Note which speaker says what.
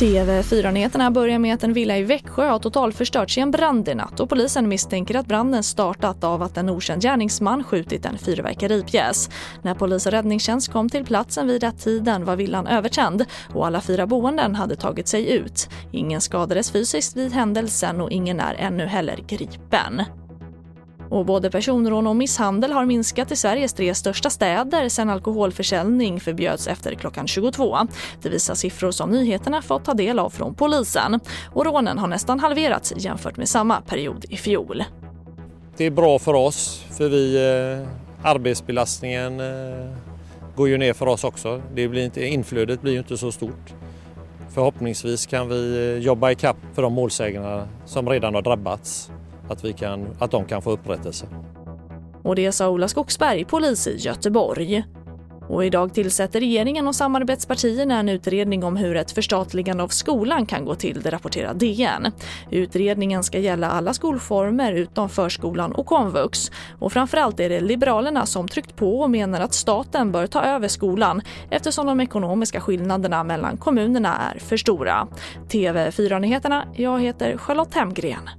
Speaker 1: TV4-nyheterna börjar med att en villa i Växjö har totalförstörts i en brand i natt och polisen misstänker att branden startat av att en okänd gärningsman skjutit en fyrverkeripjäs. När polis och räddningstjänst kom till platsen vid den tiden var villan övertänd och alla fyra boenden hade tagit sig ut. Ingen skadades fysiskt vid händelsen och ingen är ännu heller gripen. Och både personrån och misshandel har minskat i Sveriges tre största städer sedan alkoholförsäljning förbjöds efter klockan 22. Det visar siffror som nyheterna fått ta del av från polisen. Och rånen har nästan halverats jämfört med samma period i fjol.
Speaker 2: Det är bra för oss, för vi, eh, arbetsbelastningen eh, går ju ner för oss också. Det blir inte, inflödet blir ju inte så stort. Förhoppningsvis kan vi jobba jobba ikapp för de målsägandena som redan har drabbats att, vi kan, att de kan få upprättelse.
Speaker 1: Och det sa Ola Skogsberg, polis i Göteborg. Och idag tillsätter regeringen och samarbetspartierna en utredning om hur ett förstatligande av skolan kan gå till, det rapporterar DN. Utredningen ska gälla alla skolformer utom förskolan och komvux. Och framförallt är det Liberalerna som tryckt på och menar att staten bör ta över skolan eftersom de ekonomiska skillnaderna mellan kommunerna är för stora. TV4-nyheterna, jag heter Charlotte Hemgren.